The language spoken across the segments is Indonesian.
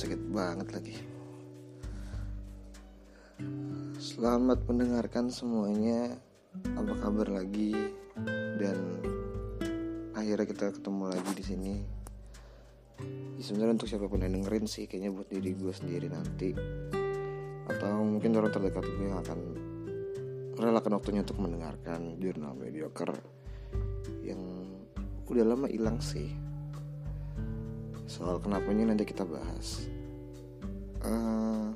sakit banget lagi. Selamat mendengarkan semuanya. Apa kabar lagi? Dan Akhirnya kita ketemu lagi di sini. Ya, Sebenarnya untuk siapa pun yang dengerin sih Kayaknya buat diri gue sendiri nanti. Atau mungkin orang terdekat gue yang akan Relakan waktunya untuk mendengarkan Jurnal Mediocre Yang udah lama hilang sih Soal kenapanya nanti kita bahas. Uh,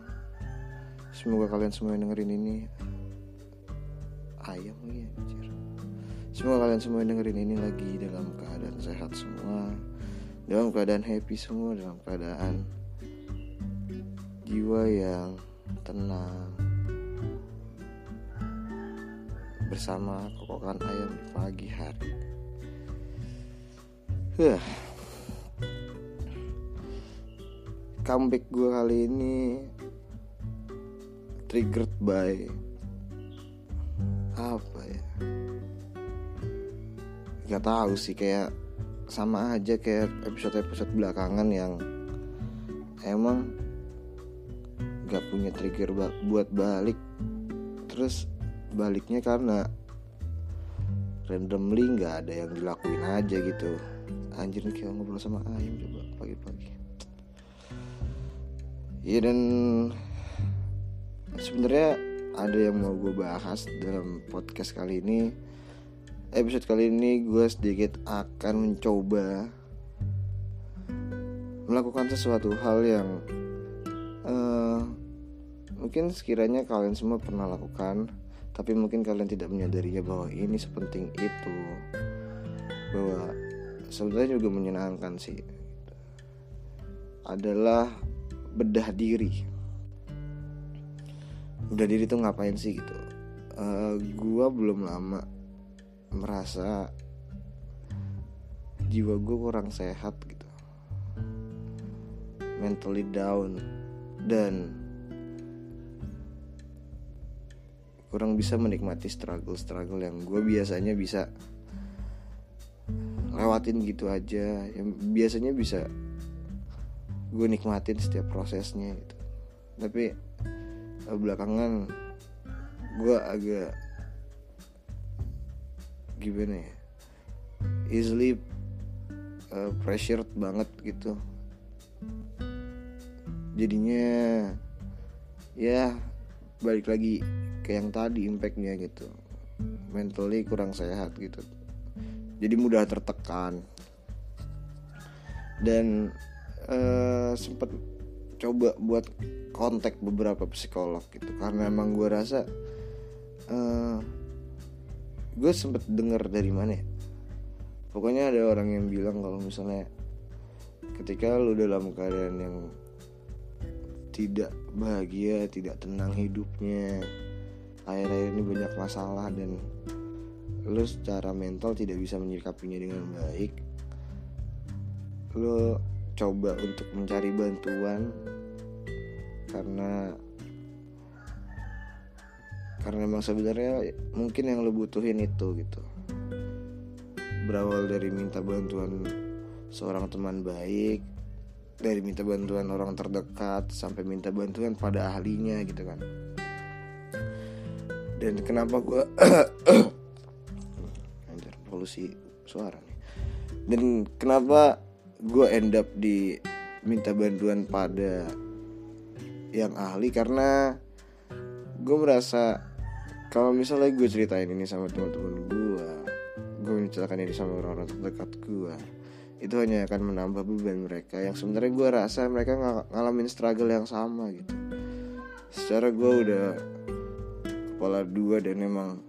Semoga kalian semua yang dengerin ini Ayam lagi anjir. Semoga kalian semua yang dengerin ini lagi dalam keadaan sehat semua Dalam keadaan happy semua Dalam keadaan Jiwa yang tenang Bersama kokokan ayam di pagi hari. Huh. Comeback gue kali ini triggered by apa ya? Nggak tahu sih kayak sama aja kayak episode-episode belakangan yang emang nggak punya trigger buat balik. Terus baliknya karena randomly nggak ada yang dilakuin aja gitu. Anjir nih kayak ngobrol sama ayam Iya dan sebenarnya ada yang mau gue bahas dalam podcast kali ini. Episode kali ini gue sedikit akan mencoba melakukan sesuatu hal yang uh, mungkin sekiranya kalian semua pernah lakukan tapi mungkin kalian tidak menyadarinya bahwa ini sepenting itu. Bahwa sebenarnya juga menyenangkan sih. Adalah bedah diri. Udah diri tuh ngapain sih gitu? Uh, gua belum lama merasa jiwa gue kurang sehat gitu. Mentally down dan kurang bisa menikmati struggle-struggle yang gue biasanya bisa lewatin gitu aja. Yang biasanya bisa gue nikmatin setiap prosesnya gitu. Tapi Eh, belakangan gue agak gimana ya easily uh, pressured banget gitu. Jadinya ya balik lagi ke yang tadi impactnya gitu. Mentally kurang sehat gitu. Jadi mudah tertekan. Dan uh, sempet coba buat kontak beberapa psikolog gitu. Karena emang gue rasa uh, gue sempet denger dari mana ya? Pokoknya ada orang yang bilang kalau misalnya ketika lu dalam keadaan yang tidak bahagia tidak tenang hidupnya akhir-akhir ini banyak masalah dan lu secara mental tidak bisa menyikapinya dengan baik lu coba untuk mencari bantuan karena karena emang sebenarnya mungkin yang lo butuhin itu gitu. Berawal dari minta bantuan seorang teman baik dari minta bantuan orang terdekat sampai minta bantuan pada ahlinya gitu kan. Dan kenapa gue anjir polusi suara nih. Dan kenapa gue end up di minta bantuan pada yang ahli karena gue merasa kalau misalnya gue ceritain ini sama teman-teman gue gue menceritakan ini sama orang-orang terdekat gue itu hanya akan menambah beban mereka yang sebenarnya gue rasa mereka ng ngalamin struggle yang sama gitu. Secara gue udah kepala dua dan emang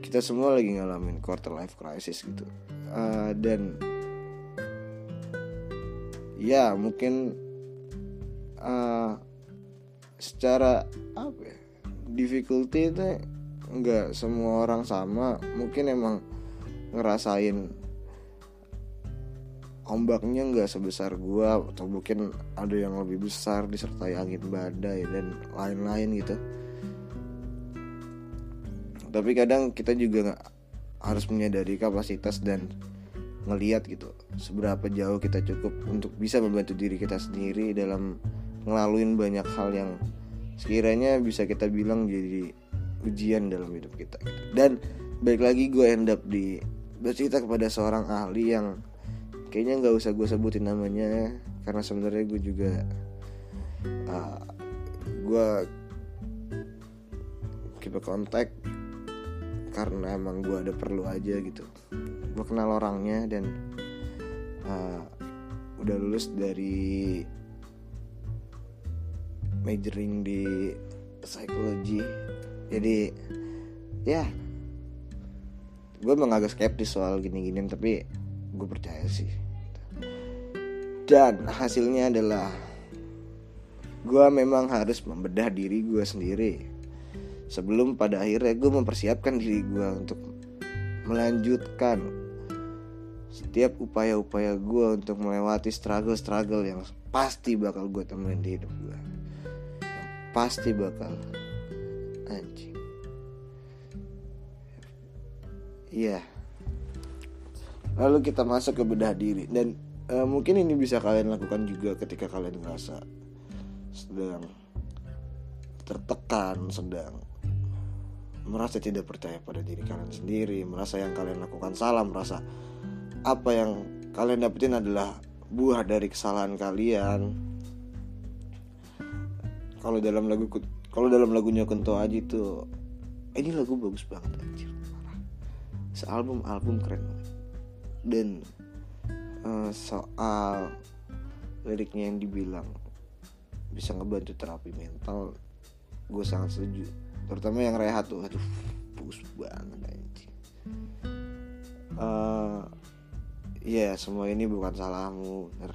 kita semua lagi ngalamin quarter life crisis gitu. Uh, dan ya mungkin uh, secara apa ya difficulty itu nggak semua orang sama. Mungkin emang ngerasain ombaknya nggak sebesar gua atau mungkin ada yang lebih besar disertai angin badai dan lain-lain gitu. Tapi kadang kita juga harus menyadari kapasitas dan ngeliat gitu seberapa jauh kita cukup untuk bisa membantu diri kita sendiri dalam ngelaluin banyak hal yang sekiranya bisa kita bilang jadi ujian dalam hidup kita gitu. dan baik lagi gue end up di bercerita kepada seorang ahli yang kayaknya nggak usah gue sebutin namanya karena sebenarnya gue juga uh, gue keep kontak karena emang gue ada perlu aja gitu gue kenal orangnya dan uh, udah lulus dari majoring di psikologi. Jadi ya gue emang agak skeptis soal gini-ginian tapi gue percaya sih. Dan hasilnya adalah gue memang harus membedah diri gue sendiri. Sebelum pada akhirnya gue mempersiapkan diri gue untuk melanjutkan setiap upaya-upaya gue untuk melewati struggle-struggle yang pasti bakal gue temuin di hidup gue pasti bakal. Anjing. Iya. Lalu kita masuk ke bedah diri. Dan uh, mungkin ini bisa kalian lakukan juga ketika kalian merasa sedang tertekan sedang merasa tidak percaya pada diri kalian sendiri merasa yang kalian lakukan salah merasa apa yang kalian dapetin adalah buah dari kesalahan kalian. Kalau dalam lagu kalau dalam lagunya Kunto Aji tuh ini lagu bagus banget anjir. Sealbum album keren dan uh, soal liriknya yang dibilang bisa ngebantu terapi mental gue sangat setuju. Terutama yang rehat tuh aduh bagus banget anjir. Uh, ya yeah, semua ini bukan salahmu bener.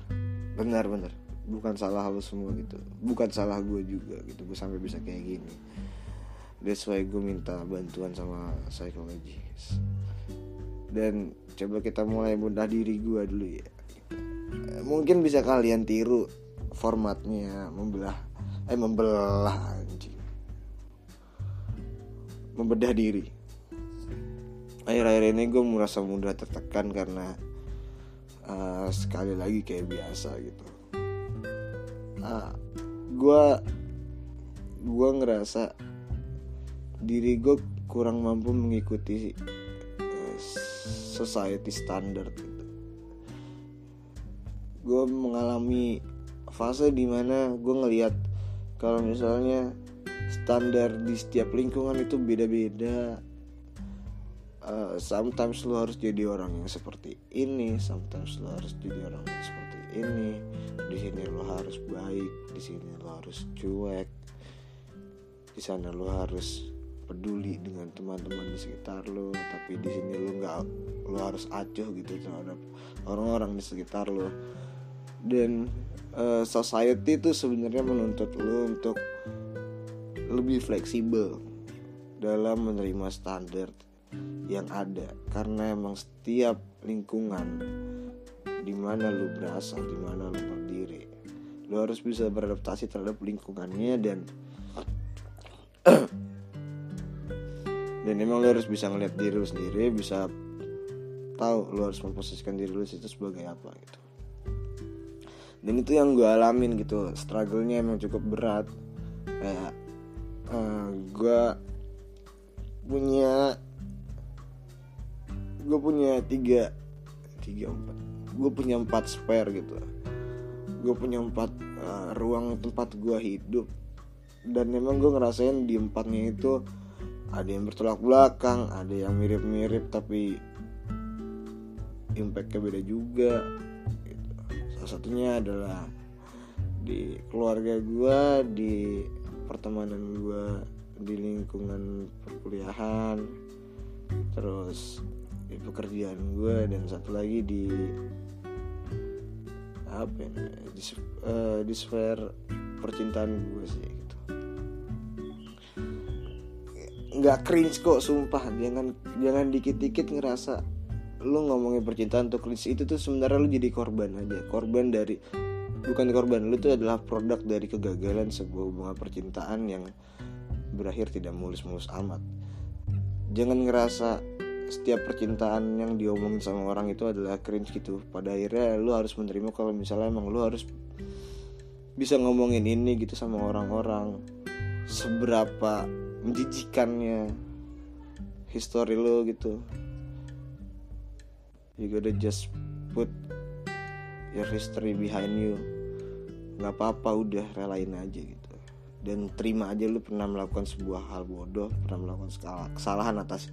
Benar benar bukan salah lo semua gitu. Bukan salah gue juga gitu gue sampai bisa kayak gini. That's why gue minta bantuan sama psikologis dan coba kita mulai mudah diri gue dulu ya. Mungkin bisa kalian tiru formatnya membelah eh membelah anjing. Membedah diri. Akhir-akhir ini gue merasa mudah tertekan karena uh, sekali lagi kayak biasa gitu uh, gue gue ngerasa diri gue kurang mampu mengikuti uh, society standard gitu. gue mengalami fase di mana gue ngelihat kalau misalnya standar di setiap lingkungan itu beda-beda uh, sometimes lo harus jadi orang yang seperti ini sometimes lo harus jadi orang yang seperti ini. Di sini lo harus baik di sini lo harus cuek. Di sana lo harus peduli dengan teman-teman di sekitar lo tapi di sini lo nggak lo harus acuh gitu terhadap orang-orang di sekitar lo dan uh, society itu sebenarnya menuntut lo untuk lebih fleksibel dalam menerima standar yang ada. Karena emang setiap lingkungan di mana lu berasal di mana lu berdiri lu harus bisa beradaptasi terhadap lingkungannya dan dan emang lu harus bisa ngeliat diri lu sendiri bisa tahu lu harus memposisikan diri lu situ sebagai apa gitu. Dan itu yang gue alamin gitu. Struggle-nya emang cukup berat. Kayak uh, eh, gue punya gue punya tiga tiga empat. Gue punya empat spare gitu. Gue punya empat uh, ruang tempat gue hidup. Dan memang gue ngerasain di empatnya itu ada yang bertolak belakang ada yang mirip-mirip tapi impactnya beda juga gitu. salah satunya adalah di keluarga gue di pertemanan gue di lingkungan perkuliahan. Terus di pekerjaan gue dan satu lagi di apa ya di, uh, di sfer percintaan gue sih gitu. Nggak cringe kok sumpah. Jangan jangan dikit-dikit ngerasa lu ngomongin percintaan untuk cringe. Itu tuh sebenarnya lu jadi korban aja. Korban dari bukan korban lu tuh adalah produk dari kegagalan sebuah hubungan percintaan yang berakhir tidak mulus-mulus amat. Jangan ngerasa setiap percintaan yang diomongin sama orang itu adalah cringe gitu. Pada akhirnya lu harus menerima kalau misalnya emang lu harus bisa ngomongin ini gitu sama orang-orang. Seberapa menjijikannya history lu gitu. You gotta just put your history behind you. Nggak apa-apa udah relain aja gitu. Dan terima aja lu pernah melakukan sebuah hal bodoh pernah melakukan kesalahan atas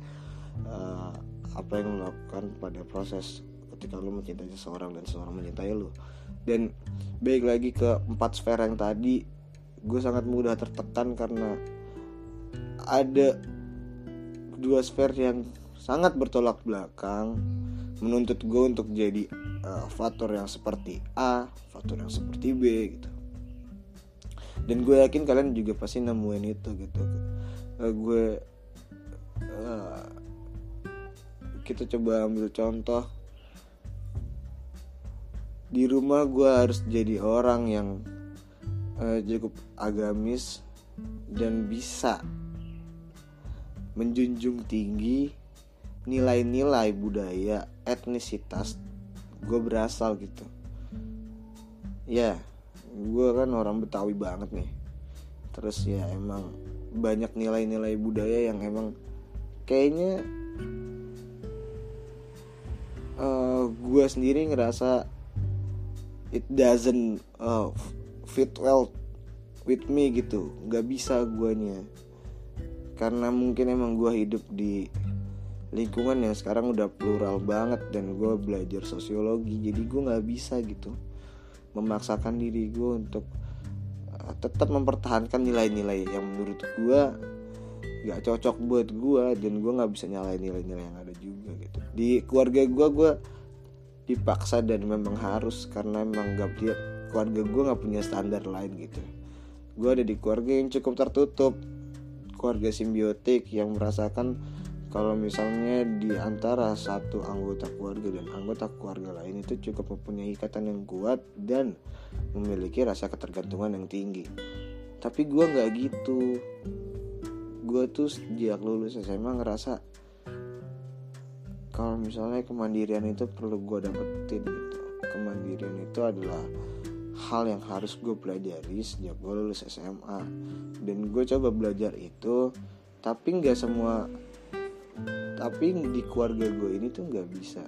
uh, apa yang lakukan pada proses ketika lu mencintai seseorang dan seseorang mencintai lu dan baik lagi ke empat sfer yang tadi gue sangat mudah tertekan karena ada dua sfer yang sangat bertolak belakang menuntut gue untuk jadi uh, faktor yang seperti A, faktor yang seperti B gitu. Dan gue yakin kalian juga pasti nemuin itu gitu. Uh, gue kita coba ambil contoh. Di rumah gue harus jadi orang yang uh, cukup agamis dan bisa menjunjung tinggi nilai-nilai budaya etnisitas gue berasal gitu. Ya gue kan orang Betawi banget nih. Terus ya emang banyak nilai-nilai budaya yang emang kayaknya uh, gue sendiri ngerasa it doesn't uh, fit well with me gitu. Nggak bisa guanya. Karena mungkin emang gue hidup di lingkungan yang sekarang udah plural banget dan gue belajar sosiologi. Jadi gue nggak bisa gitu memaksakan diri gue untuk uh, tetap mempertahankan nilai-nilai yang menurut gue nggak cocok buat gue dan gue nggak bisa nyalain nilai-nilai yang ada juga gitu di keluarga gue gue dipaksa dan memang harus karena memang gak dia keluarga gue nggak punya standar lain gitu. Gue ada di keluarga yang cukup tertutup. Keluarga simbiotik yang merasakan kalau misalnya di antara satu anggota keluarga dan anggota keluarga lain itu cukup mempunyai ikatan yang kuat dan memiliki rasa ketergantungan yang tinggi. Tapi gue nggak gitu. Gue tuh sejak lulus SMA ngerasa kalau misalnya kemandirian itu perlu gue dapetin gitu. Kemandirian itu adalah hal yang harus gue pelajari sejak gue lulus SMA dan gue coba belajar itu tapi nggak semua tapi di keluarga gue ini tuh nggak bisa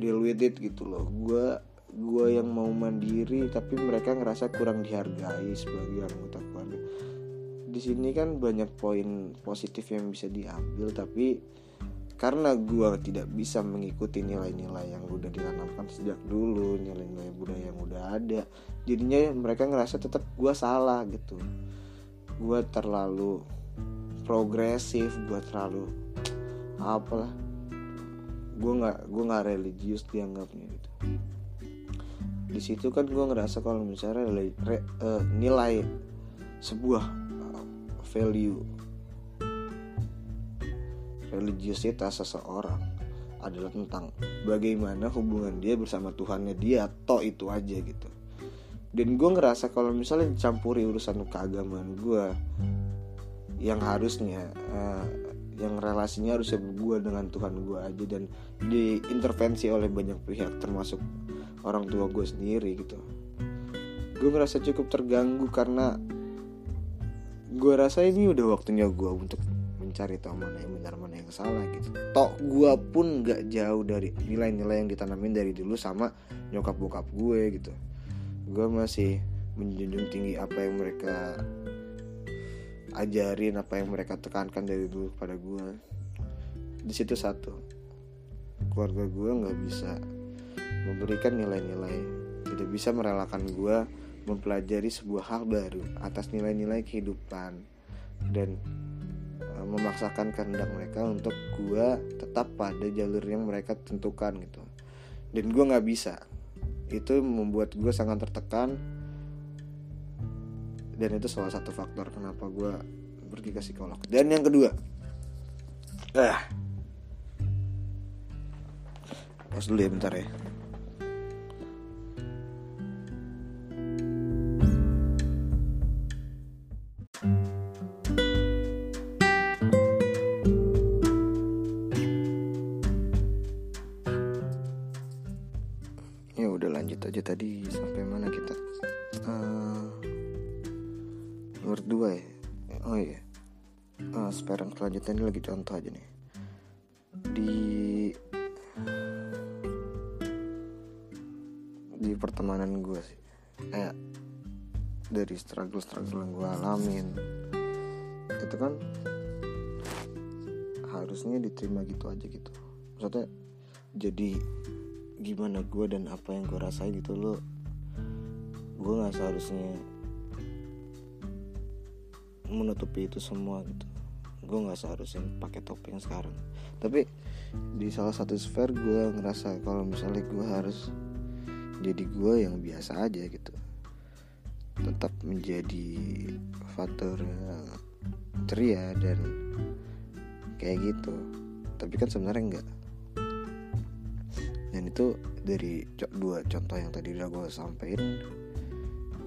deal with it gitu loh. Gue gue yang mau mandiri tapi mereka ngerasa kurang dihargai sebagai anggota keluarga. Di sini kan banyak poin positif yang bisa diambil tapi karena gue tidak bisa mengikuti nilai-nilai yang udah ditanamkan sejak dulu nilai-nilai budaya yang udah ada. Jadinya mereka ngerasa tetap gue salah gitu. Gue terlalu progresif gue terlalu apalah. Gue nggak gue nggak religius dianggapnya gitu. Di situ kan gue ngerasa kalau misalnya re, re, uh, nilai sebuah value religiusitas seseorang adalah tentang bagaimana hubungan dia bersama Tuhannya dia toh itu aja gitu. Dan gue ngerasa kalau misalnya dicampuri urusan keagamaan gue yang harusnya uh, yang relasinya harusnya gue dengan Tuhan gue aja dan diintervensi oleh banyak pihak termasuk orang tua gue sendiri gitu. Gue ngerasa cukup terganggu karena gue rasa ini udah waktunya gue untuk mencari tahu mana yang benar mana yang salah gitu. Tok gue pun gak jauh dari nilai-nilai yang ditanamin dari dulu sama nyokap bokap gue gitu. Gue masih menjunjung tinggi apa yang mereka ajarin apa yang mereka tekankan dari dulu pada gue di situ satu keluarga gue nggak bisa memberikan nilai-nilai tidak bisa merelakan gue mempelajari sebuah hal baru atas nilai-nilai kehidupan. Dan memaksakan kehendak mereka untuk gue tetap pada jalur yang mereka tentukan gitu. Dan gue nggak bisa. Itu membuat gue sangat tertekan. Dan itu salah satu faktor kenapa gue pergi ke psikolog. Dan yang kedua ah pas dulu ya bentar ya itu kan harusnya diterima gitu aja gitu. Maksudnya jadi gimana gue dan apa yang gue rasain gitu lo gue nggak seharusnya menutupi itu semua gitu. Gue nggak seharusnya pakai topeng sekarang. Tapi di salah satu sphere gue ngerasa kalau misalnya gue harus jadi gue yang biasa aja gitu. Tetap menjadi faktor ceria dan kayak gitu. Tapi kan sebenarnya enggak. Dan itu dari dua contoh yang tadi udah gue sampein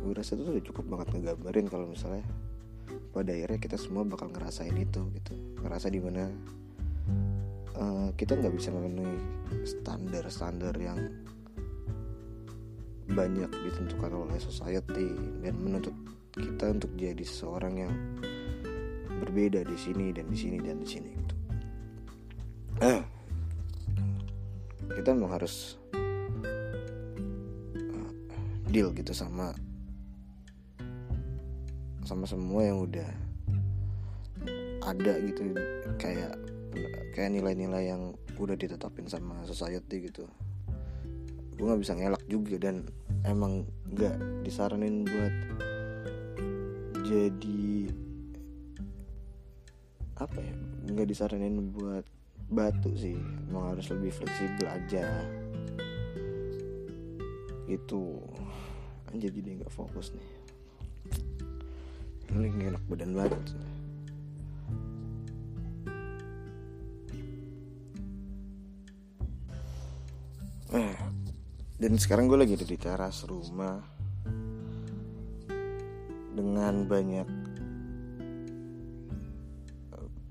gue rasa itu udah cukup banget ngegambarin kalau misalnya pada akhirnya kita semua bakal ngerasain itu gitu. Ngerasa di mana uh, kita nggak bisa memenuhi standar-standar yang banyak ditentukan oleh society dan menuntut kita untuk jadi seseorang yang berbeda di sini dan di sini dan di sini gitu. Eh, kita memang harus uh, deal gitu sama sama semua yang udah ada gitu kayak kayak nilai-nilai yang udah ditetapin sama society gitu gue nggak bisa ngelak juga dan emang nggak disaranin buat jadi apa ya nggak disaranin buat batu sih. Emang harus lebih fleksibel aja. Itu aja jadi nggak fokus nih. Ini gak enak badan banget. Eh dan sekarang gue lagi ada di teras rumah dengan banyak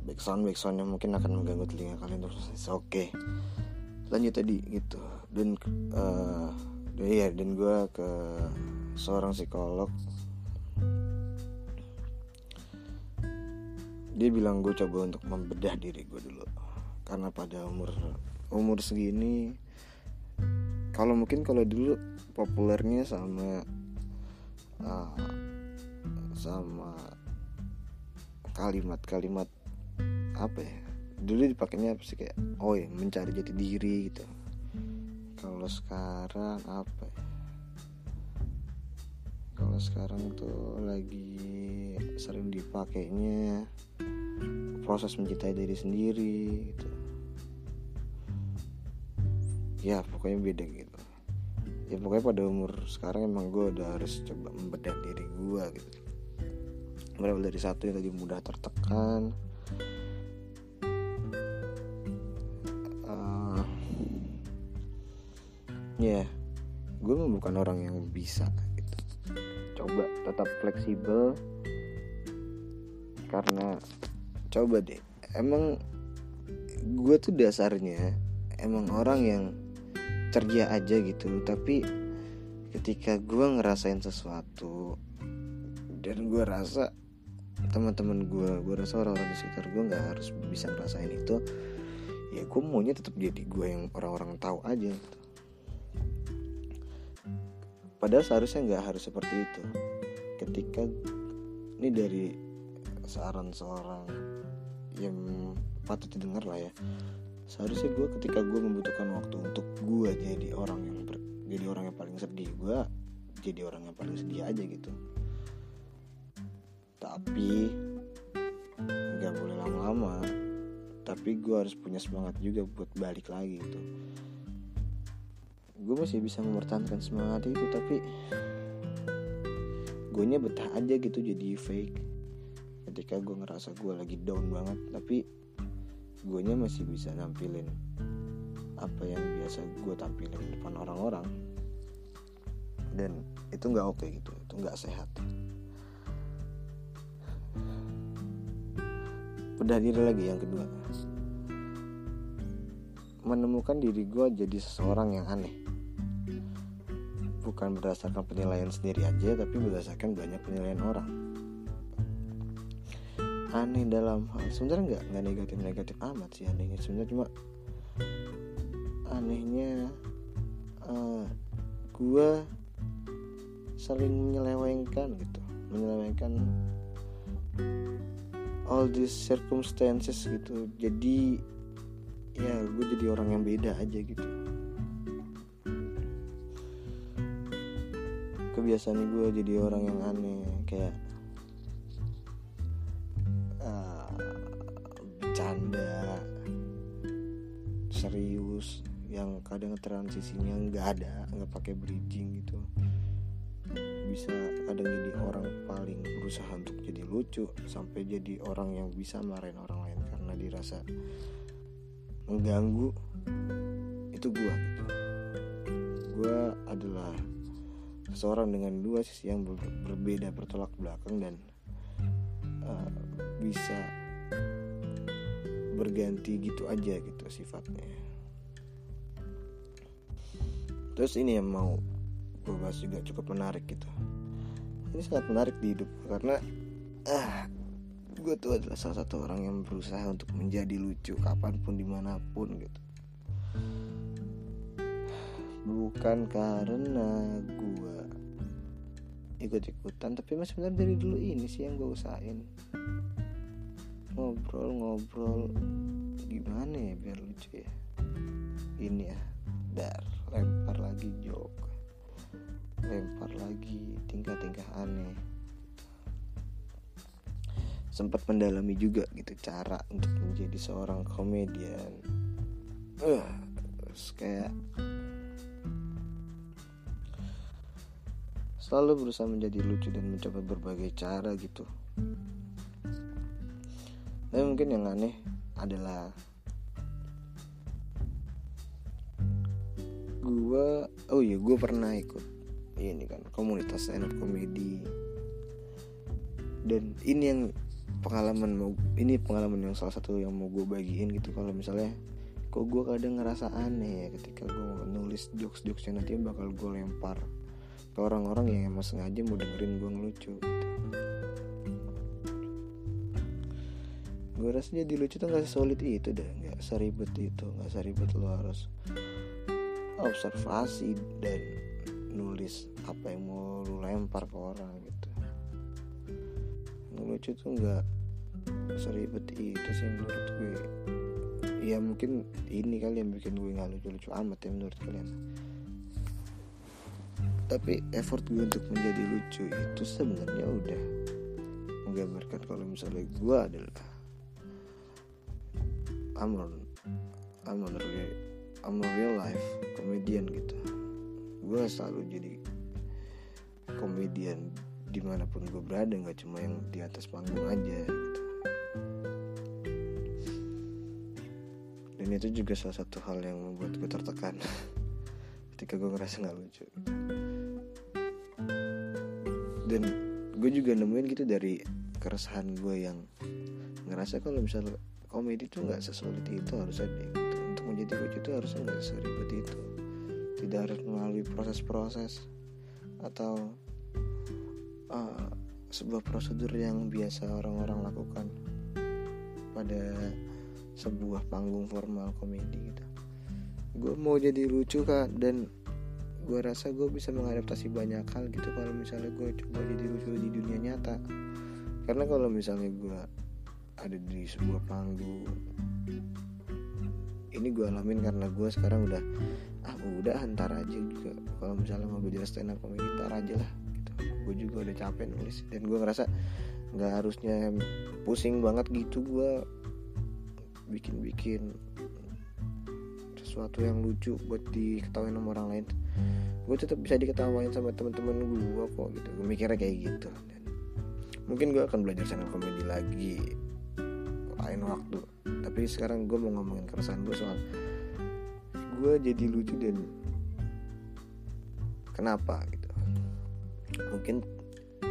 backsound yang mungkin akan mengganggu telinga kalian terus oke. Okay. lanjut tadi gitu. Dan uh, ya dan gue ke seorang psikolog. Dia bilang gue coba untuk membedah diri gue dulu. Karena pada umur umur segini kalau mungkin kalau dulu populernya sama uh, sama kalimat-kalimat apa ya dulu dipakainya apa sih kayak oh ya mencari jati diri gitu. Kalau sekarang apa ya? Kalau sekarang tuh lagi sering dipakainya proses mencintai diri sendiri gitu. Ya pokoknya beda gitu. Ya pokoknya pada umur sekarang emang gue udah harus coba membedah diri gue gitu. Berawal dari satu yang tadi mudah tertekan ya yeah, gue bukan orang yang bisa gitu. Coba tetap fleksibel. Karena coba deh. Emang gue tuh dasarnya emang orang yang ceria aja gitu. Tapi ketika gue ngerasain sesuatu dan gue rasa teman-teman gue gue rasa orang-orang di sekitar gue nggak harus bisa ngerasain itu ya gue maunya tetap jadi gue yang orang-orang tahu aja gitu. Padahal seharusnya nggak harus seperti itu. Ketika ini dari saran seorang yang patut didengar lah ya. Seharusnya gue ketika gue membutuhkan waktu untuk gue jadi orang yang ber, jadi orang yang paling sedih gue jadi orang yang paling sedih aja gitu. Tapi nggak boleh lama-lama. Tapi gue harus punya semangat juga buat balik lagi gitu gue masih bisa mempertahankan semangat itu tapi gue nya betah aja gitu jadi fake. Ketika gue ngerasa gue lagi down banget tapi gue nya masih bisa nampilin apa yang biasa gue tampilin di depan orang-orang. Dan itu nggak oke gitu itu nggak sehat. Udah diri lagi yang kedua. Menemukan diri gue jadi seseorang yang aneh bukan berdasarkan penilaian sendiri aja tapi berdasarkan banyak penilaian orang. Aneh dalam hal sebenarnya nggak nggak negatif negatif amat sih anehnya. Sebenarnya cuma anehnya uh, eh, gue sering menyelewengkan gitu menyelewengkan all these circumstances gitu. Jadi ya gue jadi orang yang beda aja gitu kebiasaan gue jadi orang yang aneh kayak uh, bercanda serius yang kadang transisinya nggak ada nggak pakai bridging gitu. Bisa kadang jadi orang paling berusaha untuk jadi lucu sampai jadi orang yang bisa marahin orang lain karena dirasa mengganggu. Itu gua gitu. Gua adalah seseorang dengan dua sisi yang ber berbeda bertolak belakang dan uh, bisa berganti gitu aja gitu sifatnya. Terus ini yang mau gue bahas juga cukup menarik gitu. Ini sangat menarik di hidup karena ah gue tuh adalah salah satu orang yang berusaha untuk menjadi lucu kapan pun di mana pun gitu bukan karena gue ikut-ikutan tapi mas sebenarnya dari dulu ini sih yang gue usahain. Ngobrol-ngobrol gimana ya biar lucu ya? Ini ya dar lempar lagi joke. Lempar lagi tingkah-tingkah aneh. Sempat mendalami juga gitu cara untuk menjadi seorang komedian. Uh, kayak selalu berusaha menjadi lucu dan mencoba berbagai cara gitu. Tapi mungkin yang aneh adalah gue oh iya gue pernah ikut ini kan komunitas stand up comedy dan ini yang pengalaman mau ini pengalaman yang salah satu yang mau gue bagiin gitu kalau misalnya kok gue kadang ngerasa aneh ya ketika gue nulis jokes jokes yang nanti bakal gue lempar ke orang-orang yang emang sengaja mau dengerin gue ngelucu gitu. gue rasa jadi lucu tuh gak sesolid itu deh nggak seribet itu nggak seribet lo harus observasi dan nulis apa yang mau lu lempar ke orang gitu. Ngelucu tuh nggak seribet itu sih menurut gue. Ya mungkin ini kali yang bikin gue nggak lucu-lucu amat ya menurut kalian tapi effort gue untuk menjadi lucu itu sebenarnya udah menggambarkan kalau misalnya gue adalah I'm on I'm on real I'm a real life comedian gitu. Gue selalu jadi komedian di mana pun gue berada nggak cuma yang di atas panggung aja gitu. Dan itu juga salah satu hal yang membuat gue tertekan. Ketika gue ngerasa nggak lucu dan gue juga nemuin gitu dari keresahan gue yang ngerasa kalau misalnya komedi itu nggak sesulit itu harus ada gitu untuk menjadi lucu itu harusnya nggak seribet itu. Tidak harus melalui proses-proses atau uh, sebuah prosedur yang biasa orang-orang lakukan pada sebuah panggung formal komedi gitu. Gue mau jadi lucu kak dan gue rasa gue bisa mengadaptasi banyak hal gitu kalau misalnya gue coba jadi lucu di dunia nyata. Karena kalau misalnya gue ada di sebuah panggung ini gue alamin karena gue sekarang udah ah udah antar aja juga. Kalau misalnya mau belajar stand up comedy ntar aja lah gitu. Gue juga udah capek nulis dan gue ngerasa nggak harusnya pusing banget gitu gue bikin-bikin sesuatu yang lucu buat diketawain sama orang lain gue tetap bisa diketawain sama teman-teman gue kok gitu. Gue mikirnya kayak gitu. Dan mungkin gue akan belajar up comedy lagi lain waktu. Tapi sekarang gue mau ngomongin keresahan gue soal gue jadi lucu dan kenapa gitu. Mungkin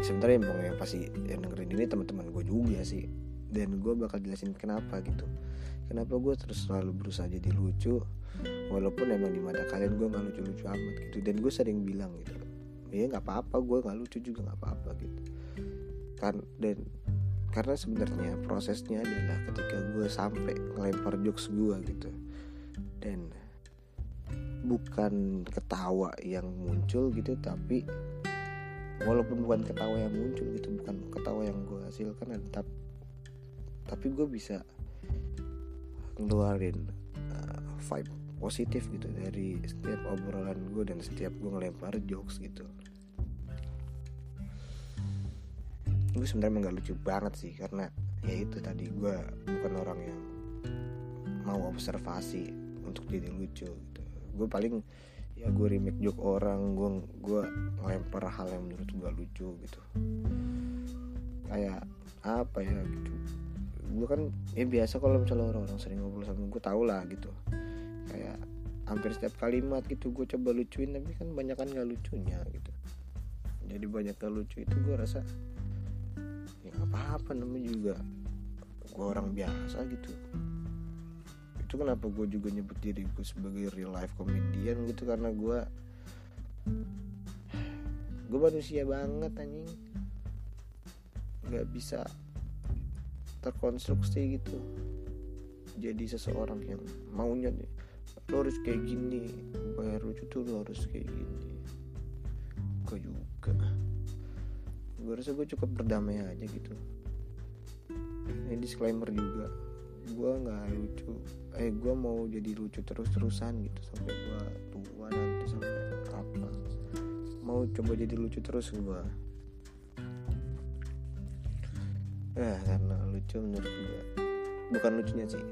sebenarnya emang yang pasti yang dengerin ini teman-teman gue juga sih. Dan gue bakal jelasin kenapa gitu kenapa gue terus selalu berusaha jadi lucu? Walaupun emang di mata kalian gue nggak lucu-lucu amat gitu. Dan gue sering bilang gitu. Ya nggak apa-apa gue nggak lucu juga nggak apa-apa gitu. Kan dan karena sebenarnya prosesnya adalah ketika gue sampai ngelempar jokes gue gitu. Dan bukan ketawa yang muncul gitu tapi walaupun bukan ketawa yang muncul gitu bukan ketawa yang gue hasilkan tetap tapi gue bisa ngeluarin uh, vibe positif gitu dari setiap obrolan gue dan setiap gue ngelempar jokes gitu. Gue sebenarnya nggak lucu banget sih karena ya itu tadi gue bukan orang yang mau observasi untuk jadi lucu gitu. Gue paling ya gue remake joke orang gue gue ngelempar hal yang menurut gue lucu gitu. Kayak apa ya gitu gue kan ya biasa kalau misalnya orang-orang sering ngobrol sama gue tau lah gitu. Kayak hampir setiap kalimat gitu gue coba lucuin tapi kan banyak kan gak lucunya gitu. Jadi banyak gak lucu itu gue rasa ya apa-apa namanya juga. Gue orang biasa gitu. Itu kenapa gue juga nyebut diri gue sebagai real life comedian gitu karena gue gue manusia banget anjing. Nggak bisa terkonstruksi gitu. Jadi seseorang yang maunya nih lo harus kayak gini bayar lucu tuh lo harus kayak gini. Gue juga. Gue rasa gue cukup berdamai aja gitu. Ini disclaimer juga. Gue nggak lucu. Eh gue mau jadi lucu terus terusan gitu sampai gue tua nanti sampai apa mau coba jadi lucu terus gue eh karena lucu menurut gue bukan lucunya sih.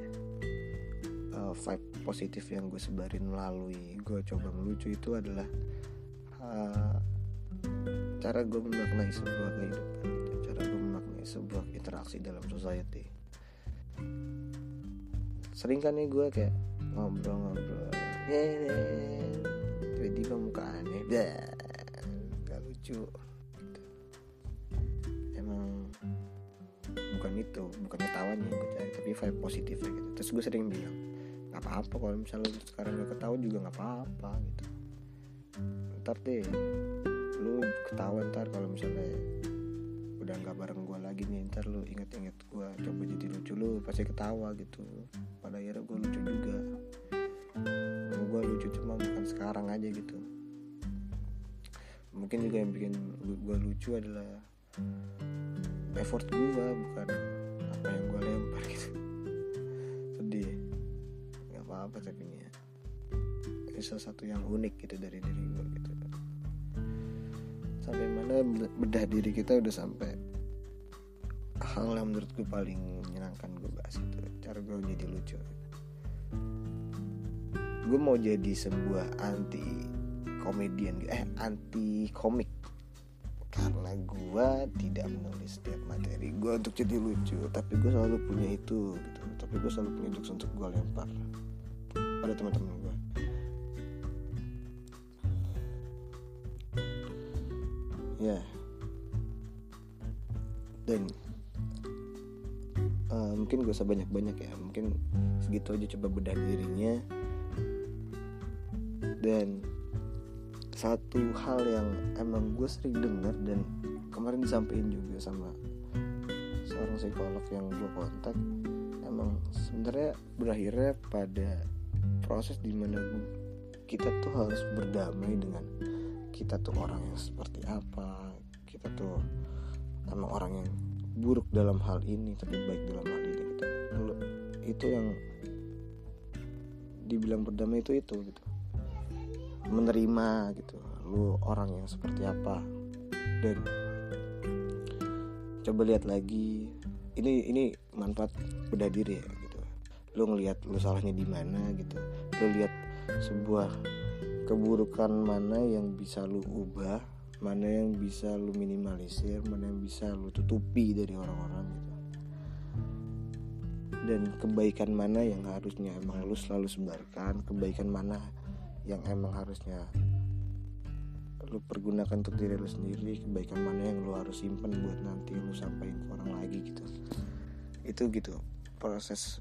Uh, vibe positif yang gue sebarin melalui gue coba melucu itu adalah uh, cara gue memaknai sebuah kehidupan gitu. cara gue memaknai sebuah interaksi dalam society. Sering kan nih gue kayak ngobrol-ngobrol tiba-tiba muka aneh. Gak lucu bukan itu bukan ketawanya yang gue cari tapi vibe positifnya gitu. Terus gue sering bilang nggak apa-apa kalau misalnya sekarang gak ketawa juga nggak apa-apa gitu. Ntar deh lu ketawa ntar kalau misalnya udah nggak bareng gue lagi nih ntar lu inget-inget gue coba jadi lucu lu pasti ketawa gitu. Pada akhirnya gue lucu juga. Gue lucu cuma bukan sekarang aja gitu. Mungkin juga yang bikin gue lucu adalah effort gue bukan apa yang gue lempar gitu. Sedih. Nggak apa-apa tapi ini ya. Ini salah satu yang unik gitu dari diri gue gitu. Sampai mana bedah diri kita udah sampai hal yang menurut gue paling menyenangkan gue bahas itu. Cara gue jadi lucu. Gue mau jadi sebuah anti komedian eh anti komik gue tidak menulis setiap materi. Gue untuk jadi lucu tapi gue selalu punya itu gitu. Tapi gue selalu punya jokes untuk gue lempar pada teman-teman gue ya. Dan uh, mungkin gak usah banyak-banyak ya. Mungkin segitu aja coba bedah dirinya. Dan satu hal yang emang gue sering denger dan kemarin disampaikan juga sama seorang psikolog yang gue kontak emang sebenarnya berakhirnya pada proses di mana kita tuh harus berdamai dengan kita tuh orang yang seperti apa kita tuh emang orang yang buruk dalam hal ini tapi baik dalam hal ini gitu. Itu yang dibilang berdamai itu itu gitu. Menerima gitu. Lu orang yang seperti apa dan coba lihat lagi. Ini ini manfaat beda diri ya gitu. Lu ngelihat lu salahnya di mana gitu. Lu lihat sebuah keburukan mana yang bisa lu ubah mana yang bisa lu minimalisir mana yang bisa lu tutupi dari orang-orang gitu. Dan kebaikan mana yang harusnya emang lu selalu sebarkan kebaikan mana yang emang harusnya lu pergunakan untuk diri lu sendiri kebaikan mana yang lu harus simpen buat nanti lu sampaikan ke orang lagi gitu. Itu gitu proses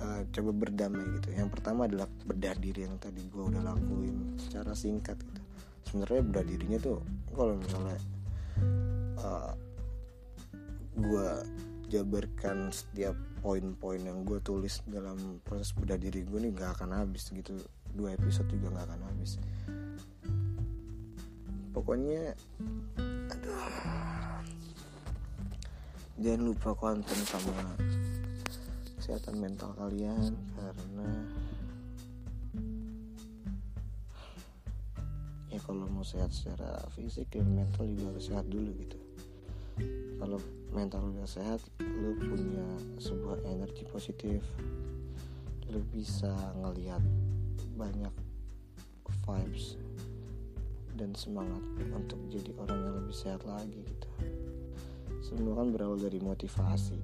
uh, coba berdamai gitu. Yang pertama adalah bedah diri yang tadi gue udah lakuin secara singkat gitu. Sebenarnya bedah dirinya tuh kalau misalnya uh, gue jabarkan setiap poin-poin yang gue tulis dalam proses bedah diri gue nih gak akan habis gitu. Dua episode juga gak akan habis pokoknya aduh. Jangan lupa konten sama kesehatan mental kalian karena ya kalau mau sehat secara fisik dan mental juga harus sehat dulu gitu. Kalau mental udah sehat lu punya sebuah energi positif. Lu bisa ngelihat banyak vibes dan semangat untuk jadi orang yang lebih sehat lagi gitu. Semua kan berawal dari motivasi.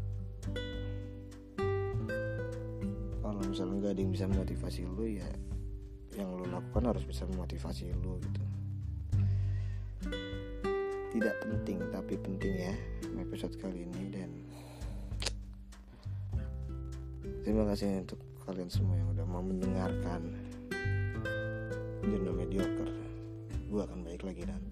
Kalau misalnya nggak ada yang bisa motivasi lu ya yang lu lakukan harus bisa memotivasi lu gitu. Tidak penting tapi penting ya episode kali ini dan terima kasih untuk kalian semua yang udah mau mendengarkan. Jono Mediocre gue akan baik lagi nanti